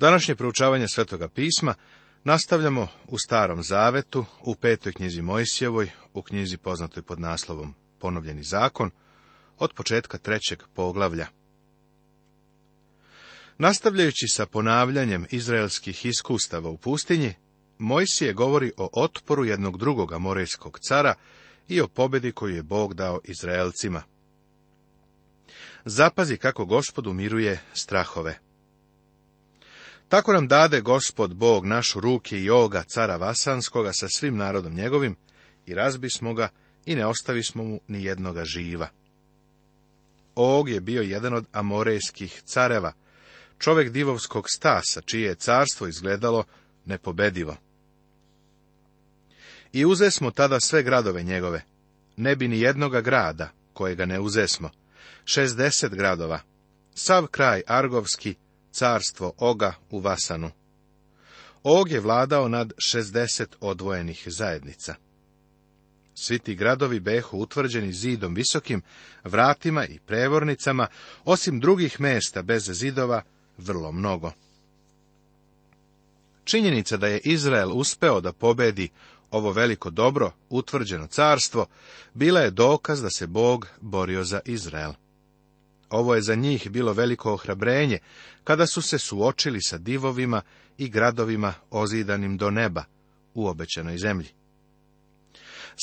Današnje proučavanje Svetoga pisma nastavljamo u Starom Zavetu, u petoj knjizi Mojsijevoj, u knjizi poznatoj pod naslovom Ponovljeni zakon, od početka trećeg poglavlja. Nastavljajući sa ponavljanjem izraelskih iskustava u pustinji, Mojsije govori o otporu jednog drugoga morejskog cara i o pobedi koju je Bog dao Izraelcima. Zapazi kako gospod umiruje strahove. Tako nam dade gospod Bog našu ruke i oga cara Vasanskoga sa svim narodom njegovim i razbismo ga i ne smo mu ni jednoga živa. Og je bio jedan od amorejskih careva, čovjek divovskog stasa, čije je carstvo izgledalo nepobedivo. I uzesmo tada sve gradove njegove, ne bi ni jednoga grada, kojega ne uzesmo, šestdeset gradova, sav kraj Argovski, carstvo Oga u Vasanu. Og je vladao nad 60 odvojenih zajednica. Svi ti gradovi behu utvrđeni zidom visokim, vratima i prevornicama, osim drugih mesta bez zidova, vrlo mnogo. Činjenica da je Izrael uspeo da pobedi ovo veliko dobro, utvrđeno carstvo, bila je dokaz da se Bog borio za Izrael. Ovo je za njih bilo veliko ohrabrenje, kada su se suočili sa divovima i gradovima ozidanim do neba, u obećanoj zemlji.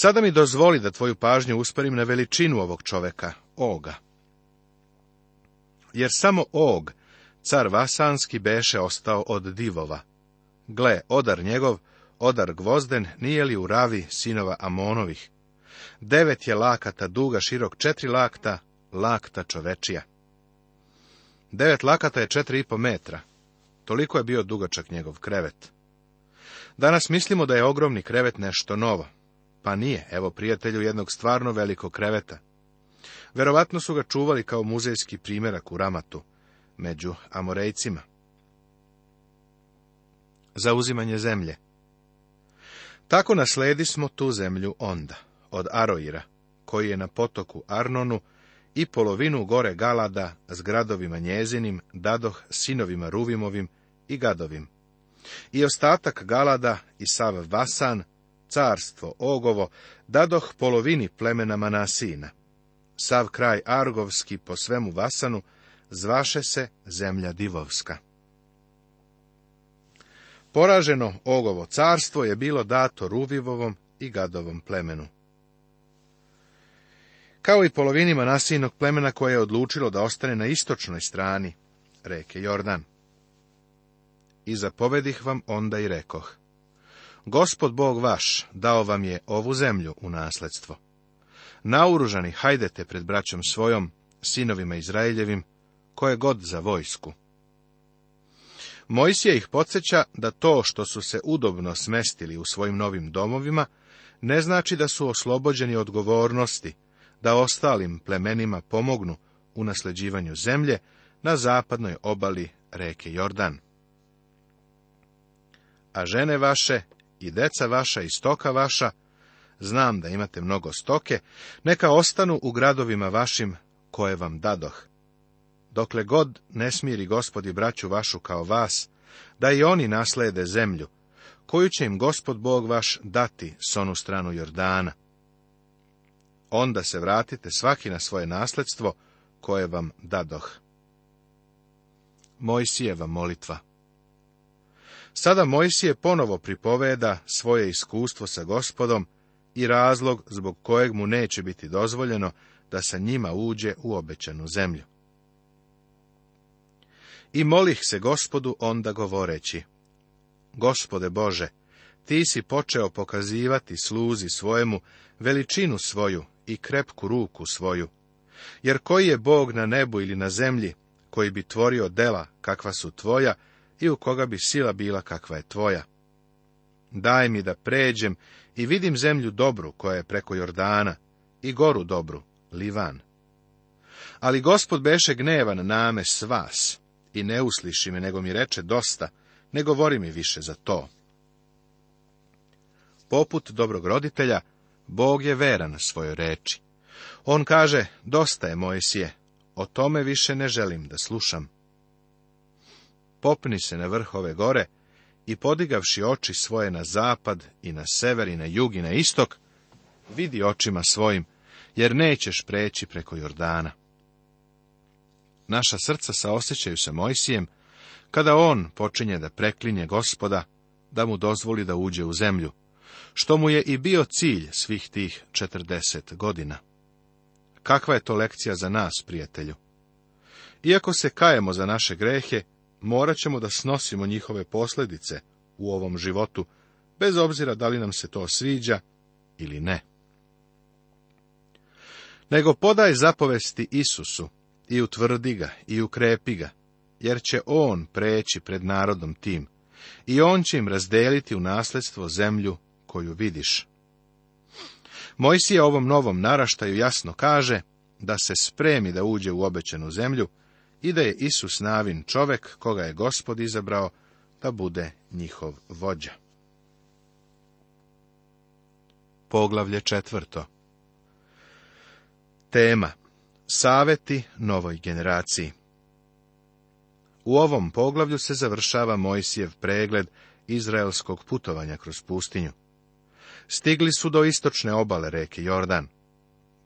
Sada mi dozvoli da tvoju pažnju usparim na veličinu ovog čoveka, Oga. Jer samo Og, car Vasanski, beše ostao od divova. Gle, odar njegov, odar gvozden, nije li u ravi sinova Amonovih. Devet je lakata duga, širok četiri lakta, lakta čovečija. Devet lakata je četiri i po metra. Toliko je bio dugačak njegov krevet. Danas mislimo da je ogromni krevet nešto novo. Pa nije, evo prijatelju jednog stvarno velikog kreveta. Verovatno su ga čuvali kao muzejski primjerak u Ramatu, među Amorejcima. Zauzimanje zemlje Tako nasledi smo tu zemlju onda, od Aroira, koji je na potoku Arnonu, i polovinu gore Galada s gradovima njezinim dadoh sinovima Ruvimovim i Gadovim. I ostatak Galada i sav Vasan, carstvo Ogovo, dadoh polovini plemena Manasina. Sav kraj Argovski po svemu Vasanu zvaše se zemlja divovska. Poraženo Ogovo carstvo je bilo dato Ruvivovom i Gadovom plemenu kao i polovinima manasijinog plemena koje je odlučilo da ostane na istočnoj strani reke Jordan. I zapovedih vam onda i rekoh. Gospod Bog vaš dao vam je ovu zemlju u nasledstvo. Naoružani hajdete pred braćom svojom, sinovima Izraeljevim, koje god za vojsku. Mojsije ih podsjeća da to što su se udobno smestili u svojim novim domovima, ne znači da su oslobođeni odgovornosti da ostalim plemenima pomognu u nasleđivanju zemlje na zapadnoj obali reke Jordan. A žene vaše i deca vaša i stoka vaša, znam da imate mnogo stoke, neka ostanu u gradovima vašim koje vam dadoh. Dokle god ne smiri gospodi braću vašu kao vas, da i oni naslede zemlju, koju će im gospod Bog vaš dati s onu stranu Jordana onda se vratite svaki na svoje nasledstvo koje vam dadoh. Mojsijeva molitva Sada Mojsije ponovo pripoveda svoje iskustvo sa gospodom i razlog zbog kojeg mu neće biti dozvoljeno da sa njima uđe u obećanu zemlju. I molih se gospodu onda govoreći, Gospode Bože, ti si počeo pokazivati sluzi svojemu veličinu svoju i krepku ruku svoju. Jer koji je Bog na nebu ili na zemlji, koji bi tvorio dela kakva su tvoja i u koga bi sila bila kakva je tvoja? Daj mi da pređem i vidim zemlju dobru koja je preko Jordana i goru dobru, Livan. Ali gospod beše gnevan name s vas i ne usliši me, nego mi reče dosta, ne govori mi više za to. Poput dobrog roditelja, Bog je veran svojoj reči. On kaže, dosta je Mojsije, o tome više ne želim da slušam. Popni se na vrhove gore i podigavši oči svoje na zapad i na sever i na jug i na istok, vidi očima svojim, jer nećeš preći preko Jordana. Naša srca saosećaju se Mojsijem, kada on počinje da preklinje gospoda, da mu dozvoli da uđe u zemlju, što mu je i bio cilj svih tih četrdeset godina. Kakva je to lekcija za nas, prijatelju? Iako se kajemo za naše grehe, morat ćemo da snosimo njihove posljedice u ovom životu, bez obzira da li nam se to sviđa ili ne. Nego podaj zapovesti Isusu i utvrdi ga i ukrepi ga, jer će on preći pred narodom tim i on će im razdeliti u nasledstvo zemlju koju vidiš. Mojsije ovom novom naraštaju jasno kaže da se spremi da uđe u obećenu zemlju i da je Isus Navin čovek koga je gospod izabrao da bude njihov vođa. Poglavlje četvrto Tema Saveti novoj generaciji U ovom poglavlju se završava Mojsijev pregled izraelskog putovanja kroz pustinju. Stigli su do istočne obale reke Jordan.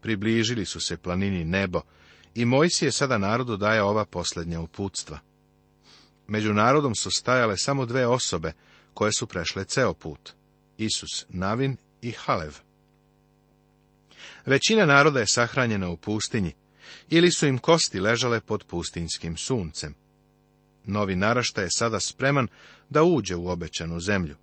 Približili su se planini nebo i Mojsije sada narodu daje ova posljednja uputstva. Među narodom su stajale samo dve osobe koje su prešle ceo put, Isus Navin i Halev. Većina naroda je sahranjena u pustinji, ili su im kosti ležale pod pustinskim suncem. Novi narašta je sada spreman da uđe u obećanu zemlju.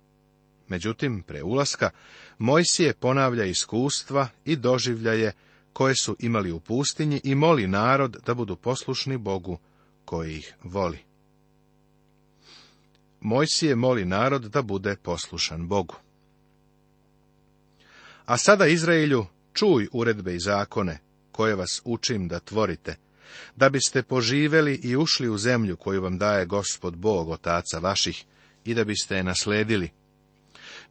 Međutim, pre ulaska, Mojsije ponavlja iskustva i doživljaje koje su imali u pustinji i moli narod da budu poslušni Bogu koji ih voli. Mojsije moli narod da bude poslušan Bogu. A sada Izraelju, čuj uredbe i zakone, koje vas učim da tvorite, da biste poživeli i ušli u zemlju koju vam daje gospod Bog, otaca vaših, i da biste je nasledili,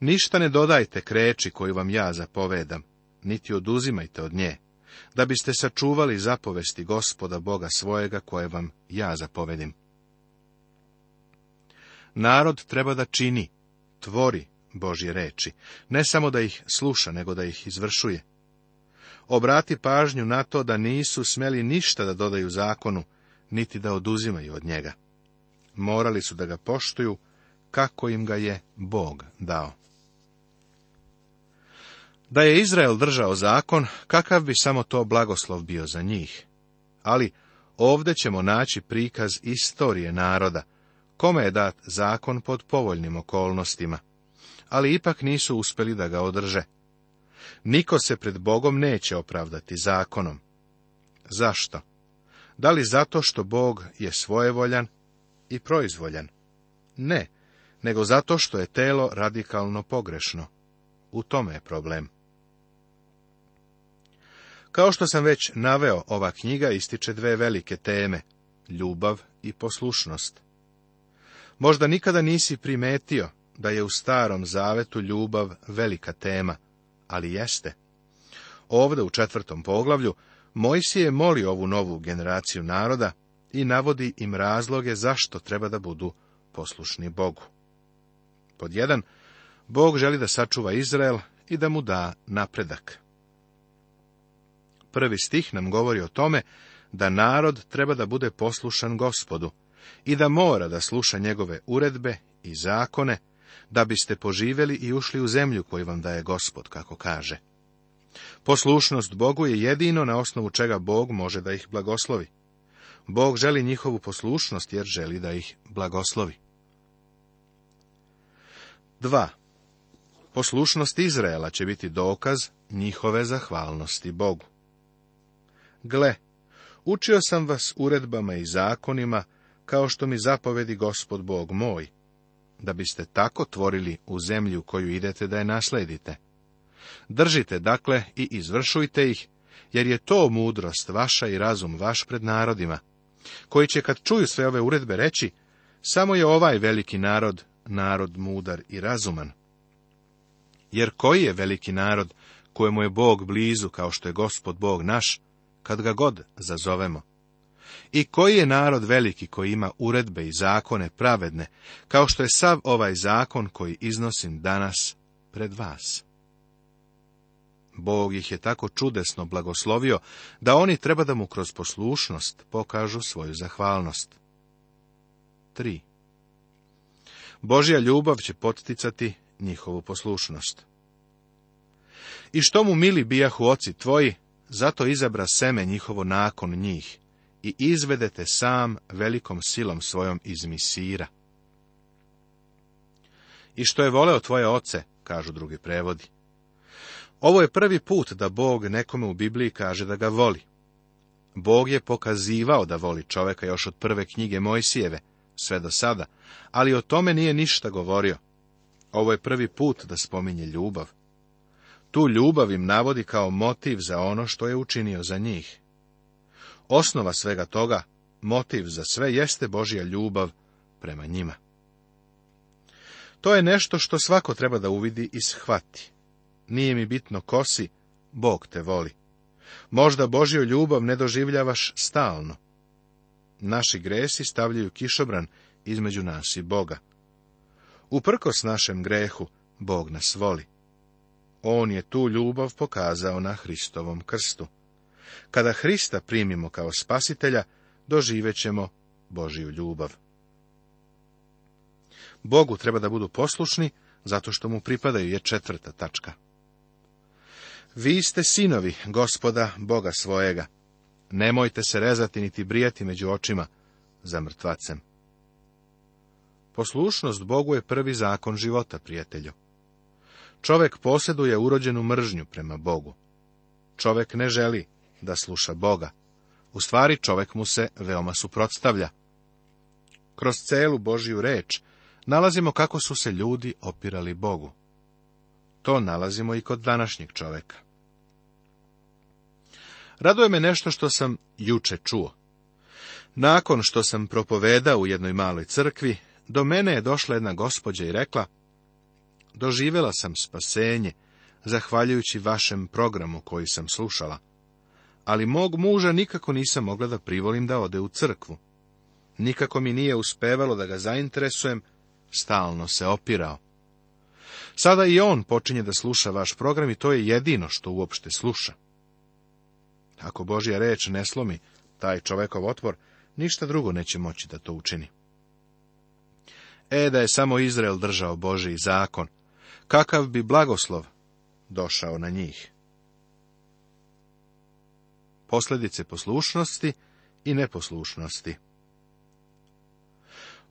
Ništa ne dodajte kreći koju vam ja zapovedam, niti oduzimajte od nje, da biste sačuvali zapovesti gospoda Boga svojega koje vam ja zapovedim. Narod treba da čini, tvori Božje reči, ne samo da ih sluša, nego da ih izvršuje. Obrati pažnju na to da nisu smeli ništa da dodaju zakonu, niti da oduzimaju od njega. Morali su da ga poštuju, kako im ga je Bog dao. Da je Izrael držao zakon, kakav bi samo to blagoslov bio za njih. Ali ovdje ćemo naći prikaz istorije naroda, kome je dat zakon pod povoljnim okolnostima, ali ipak nisu uspjeli da ga održe. Niko se pred Bogom neće opravdati zakonom. Zašto? Da li zato što Bog je svojevoljan i proizvoljan? Ne, nego zato što je telo radikalno pogrešno. U tome je problem. Kao što sam već naveo, ova knjiga ističe dve velike teme, ljubav i poslušnost. Možda nikada nisi primetio da je u starom zavetu ljubav velika tema, ali jeste. Ovde u četvrtom poglavlju Mojsije moli ovu novu generaciju naroda i navodi im razloge zašto treba da budu poslušni Bogu. Pod jedan, Bog želi da sačuva Izrael i da mu da napredak. Prvi stih nam govori o tome da narod treba da bude poslušan gospodu i da mora da sluša njegove uredbe i zakone, da biste poživjeli i ušli u zemlju koju vam daje gospod, kako kaže. Poslušnost Bogu je jedino na osnovu čega Bog može da ih blagoslovi. Bog želi njihovu poslušnost jer želi da ih blagoslovi. 2. Poslušnost Izraela će biti dokaz njihove zahvalnosti Bogu. Gle, učio sam vas uredbama i zakonima, kao što mi zapovedi gospod Bog moj, da biste tako tvorili u zemlju koju idete da je nasledite. Držite, dakle, i izvršujte ih, jer je to mudrost vaša i razum vaš pred narodima, koji će kad čuju sve ove uredbe reći, samo je ovaj veliki narod, narod mudar i razuman. Jer koji je veliki narod, kojemu je Bog blizu, kao što je gospod Bog naš, kad ga god zazovemo. I koji je narod veliki koji ima uredbe i zakone pravedne, kao što je sav ovaj zakon koji iznosim danas pred vas? Bog ih je tako čudesno blagoslovio, da oni treba da mu kroz poslušnost pokažu svoju zahvalnost. 3. Božja ljubav će poticati njihovu poslušnost. I što mu mili bijahu oci tvoji, zato izabra seme njihovo nakon njih i izvedete sam velikom silom svojom iz misira. I što je voleo tvoje oce, kažu drugi prevodi. Ovo je prvi put da Bog nekome u Bibliji kaže da ga voli. Bog je pokazivao da voli čoveka još od prve knjige Mojsijeve, sve do sada, ali o tome nije ništa govorio. Ovo je prvi put da spominje ljubav. Tu ljubav im navodi kao motiv za ono što je učinio za njih. Osnova svega toga, motiv za sve jeste Božja ljubav prema njima. To je nešto što svako treba da uvidi i shvati. Nije mi bitno kosi, si, Bog te voli. Možda Božju ljubav ne doživljavaš stalno. Naši gresi stavljaju kišobran između nas i Boga. Uprkos našem grehu, Bog nas voli. On je tu ljubav pokazao na Hristovom krstu. Kada Hrista primimo kao spasitelja, doživećemo Božiju ljubav. Bogu treba da budu poslušni, zato što mu pripadaju je četvrta tačka. Vi ste sinovi, gospoda, Boga svojega. Nemojte se rezati niti brijati među očima za mrtvacem. Poslušnost Bogu je prvi zakon života, prijatelju. Čovek posjeduje urođenu mržnju prema Bogu. Čovek ne želi da sluša Boga. U stvari čovek mu se veoma suprotstavlja. Kroz celu Božju reč nalazimo kako su se ljudi opirali Bogu. To nalazimo i kod današnjeg čoveka. Raduje me nešto što sam juče čuo. Nakon što sam propovedao u jednoj maloj crkvi, do mene je došla jedna gospođa i rekla, Doživjela sam spasenje, zahvaljujući vašem programu koji sam slušala. Ali mog muža nikako nisam mogla da privolim da ode u crkvu. Nikako mi nije uspevalo da ga zainteresujem, stalno se opirao. Sada i on počinje da sluša vaš program i to je jedino što uopšte sluša. Ako Božja reč ne slomi taj čovekov otvor, ništa drugo neće moći da to učini. E da je samo Izrael držao Božji zakon, kakav bi blagoslov došao na njih. Posljedice poslušnosti i neposlušnosti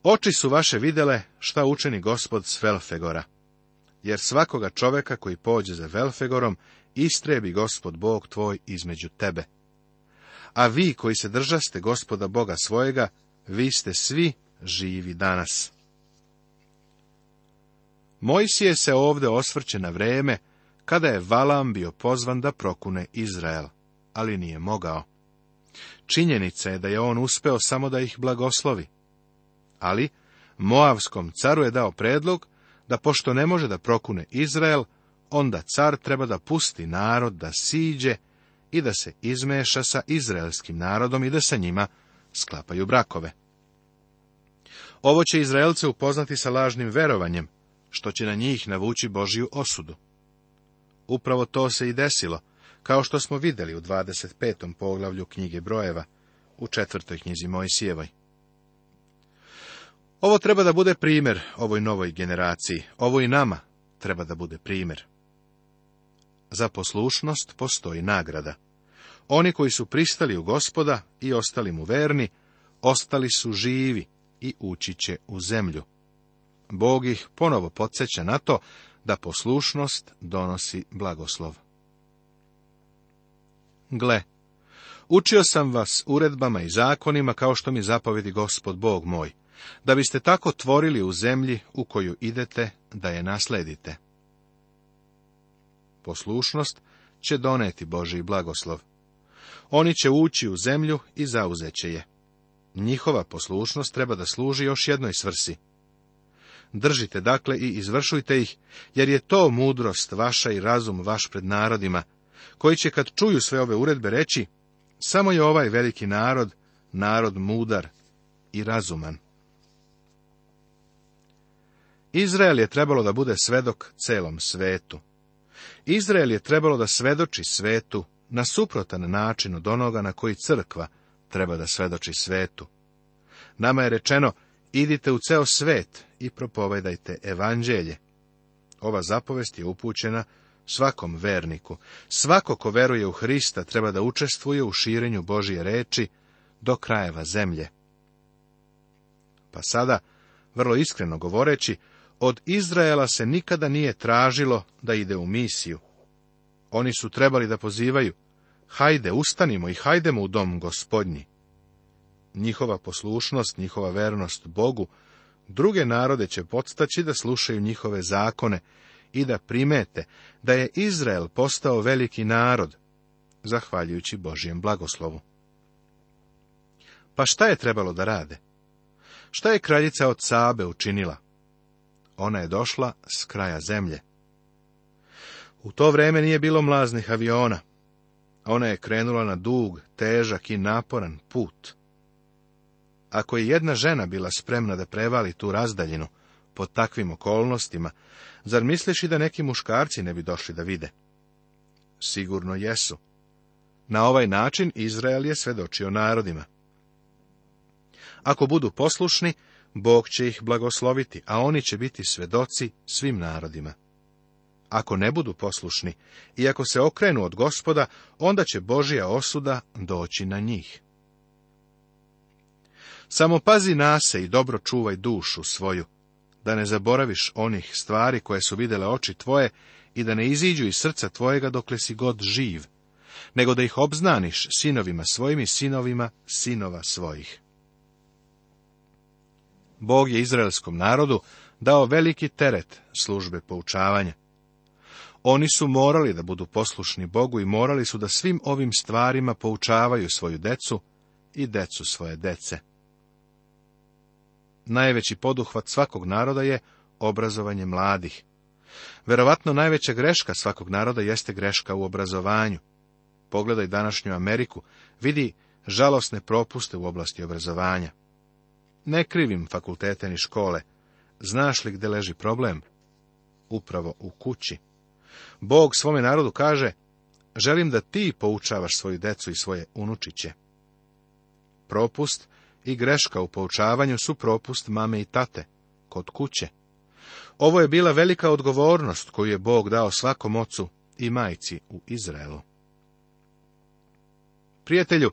Oči su vaše videle šta učeni gospod s Velfegora, jer svakoga čoveka koji pođe za Velfegorom, istrebi gospod Bog tvoj između tebe. A vi koji se držaste gospoda Boga svojega, vi ste svi živi danas. Mojsije se ovdje osvrće na vreme kada je Valam bio pozvan da prokune Izrael, ali nije mogao. Činjenica je da je on uspeo samo da ih blagoslovi. Ali Moavskom caru je dao predlog da pošto ne može da prokune Izrael, onda car treba da pusti narod da siđe i da se izmeša sa izraelskim narodom i da sa njima sklapaju brakove. Ovo će Izraelce upoznati sa lažnim verovanjem, što će na njih navući Božiju osudu. Upravo to se i desilo, kao što smo vidjeli u 25. poglavlju knjige Brojeva, u četvrtoj knjizi Mojsijevoj. Ovo treba da bude primjer ovoj novoj generaciji, ovo i nama treba da bude primjer. Za poslušnost postoji nagrada. Oni koji su pristali u gospoda i ostali mu verni, ostali su živi i ući će u zemlju. Bog ih ponovo podsjeća na to da poslušnost donosi blagoslov. Gle, učio sam vas uredbama i zakonima kao što mi zapovedi gospod Bog moj, da biste tako tvorili u zemlji u koju idete da je nasledite. Poslušnost će doneti Boži blagoslov. Oni će ući u zemlju i zauzeće je. Njihova poslušnost treba da služi još jednoj svrsi, Držite dakle i izvršujte ih, jer je to mudrost vaša i razum vaš pred narodima, koji će kad čuju sve ove uredbe reći, samo je ovaj veliki narod, narod mudar i razuman. Izrael je trebalo da bude svedok celom svetu. Izrael je trebalo da svedoči svetu na suprotan način od onoga na koji crkva treba da svedoči svetu. Nama je rečeno, idite u ceo svet i propovedajte evanđelje. Ova zapovest je upućena svakom verniku. Svako ko veruje u Hrista treba da učestvuje u širenju Božije reči do krajeva zemlje. Pa sada, vrlo iskreno govoreći, od Izraela se nikada nije tražilo da ide u misiju. Oni su trebali da pozivaju, hajde ustanimo i hajdemo u dom gospodnji. Njihova poslušnost, njihova vernost Bogu druge narode će podstaći da slušaju njihove zakone i da primete da je Izrael postao veliki narod, zahvaljujući Božijem blagoslovu. Pa šta je trebalo da rade? Šta je kraljica od Sabe učinila? Ona je došla s kraja zemlje. U to vreme nije bilo mlaznih aviona. Ona je krenula na dug, težak i naporan put. Ako je jedna žena bila spremna da prevali tu razdaljinu, pod takvim okolnostima, zar misliš i da neki muškarci ne bi došli da vide? Sigurno jesu. Na ovaj način Izrael je svedočio narodima. Ako budu poslušni, Bog će ih blagosloviti, a oni će biti svedoci svim narodima. Ako ne budu poslušni i ako se okrenu od gospoda, onda će Božija osuda doći na njih. Samo pazi nase i dobro čuvaj dušu svoju, da ne zaboraviš onih stvari koje su vidjele oči tvoje i da ne iziđu iz srca tvojega dokle si god živ, nego da ih obznaniš sinovima svojim i sinovima sinova svojih. Bog je izraelskom narodu dao veliki teret službe poučavanja. Oni su morali da budu poslušni Bogu i morali su da svim ovim stvarima poučavaju svoju decu i decu svoje dece najveći poduhvat svakog naroda je obrazovanje mladih. Verovatno najveća greška svakog naroda jeste greška u obrazovanju. Pogledaj današnju Ameriku, vidi žalosne propuste u oblasti obrazovanja. Ne krivim fakultete ni škole. Znaš li gdje leži problem? Upravo u kući. Bog svome narodu kaže, želim da ti poučavaš svoju decu i svoje unučiće. Propust i greška u poučavanju su propust mame i tate, kod kuće. Ovo je bila velika odgovornost koju je Bog dao svakom ocu i majci u Izraelu. Prijatelju,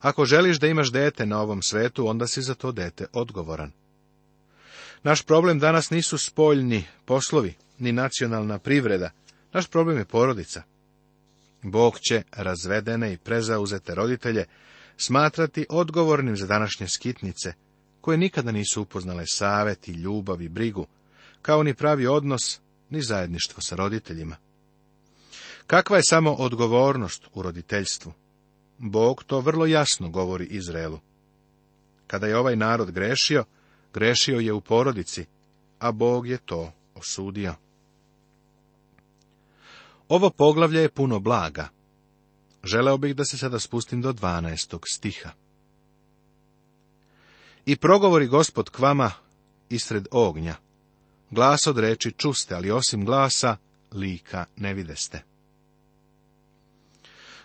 ako želiš da imaš dete na ovom svetu, onda si za to dete odgovoran. Naš problem danas nisu spoljni poslovi, ni nacionalna privreda. Naš problem je porodica. Bog će razvedene i prezauzete roditelje smatrati odgovornim za današnje skitnice, koje nikada nisu upoznale savet i ljubav i brigu, kao ni pravi odnos, ni zajedništvo sa roditeljima. Kakva je samo odgovornost u roditeljstvu? Bog to vrlo jasno govori Izraelu. Kada je ovaj narod grešio, grešio je u porodici, a Bog je to osudio. Ovo poglavlje je puno blaga, Želeo bih da se sada spustim do 12. stiha. I progovori gospod k vama isred ognja. Glas od reči čuste, ali osim glasa lika ne videste.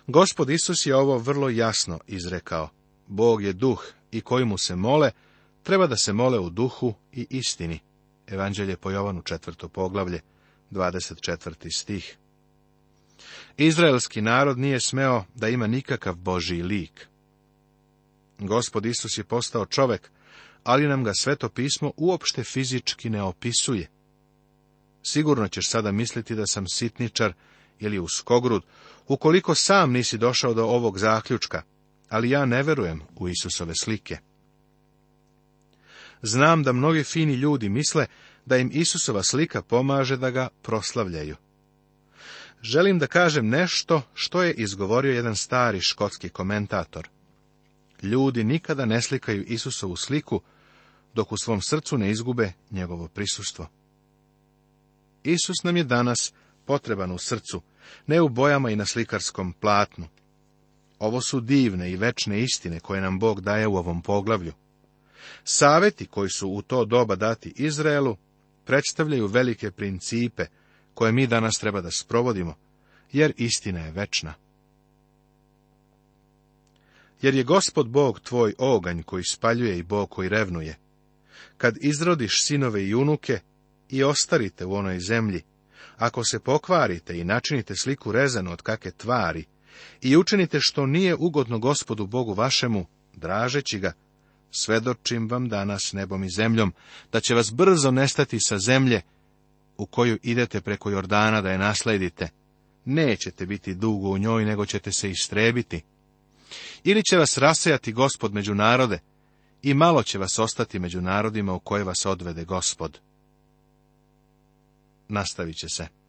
Gospod Isus je ovo vrlo jasno izrekao. Bog je duh i koji mu se mole, treba da se mole u duhu i istini. Evanđelje po Jovanu četvrto poglavlje, 24. stih. Izraelski narod nije smeo da ima nikakav Božji lik. Gospod Isus je postao čovek, ali nam ga sveto pismo uopšte fizički ne opisuje. Sigurno ćeš sada misliti da sam sitničar ili uskogrud, ukoliko sam nisi došao do ovog zaključka, ali ja ne verujem u Isusove slike. Znam da mnogi fini ljudi misle da im Isusova slika pomaže da ga proslavljaju želim da kažem nešto što je izgovorio jedan stari škotski komentator. Ljudi nikada ne slikaju Isusovu sliku, dok u svom srcu ne izgube njegovo prisustvo. Isus nam je danas potreban u srcu, ne u bojama i na slikarskom platnu. Ovo su divne i večne istine koje nam Bog daje u ovom poglavlju. Saveti koji su u to doba dati Izraelu predstavljaju velike principe koje mi danas treba da sprovodimo, jer istina je večna. Jer je gospod Bog tvoj oganj koji spaljuje i Bog koji revnuje. Kad izrodiš sinove i unuke i ostarite u onoj zemlji, ako se pokvarite i načinite sliku rezanu od kake tvari, i učinite što nije ugodno gospodu Bogu vašemu, dražeći ga, svedočim vam danas nebom i zemljom, da će vas brzo nestati sa zemlje, u koju idete preko Jordana da je nasledite, nećete biti dugo u njoj, nego ćete se istrebiti. Ili će vas rasajati gospod među narode, i malo će vas ostati među narodima u koje vas odvede gospod. Nastavit će se.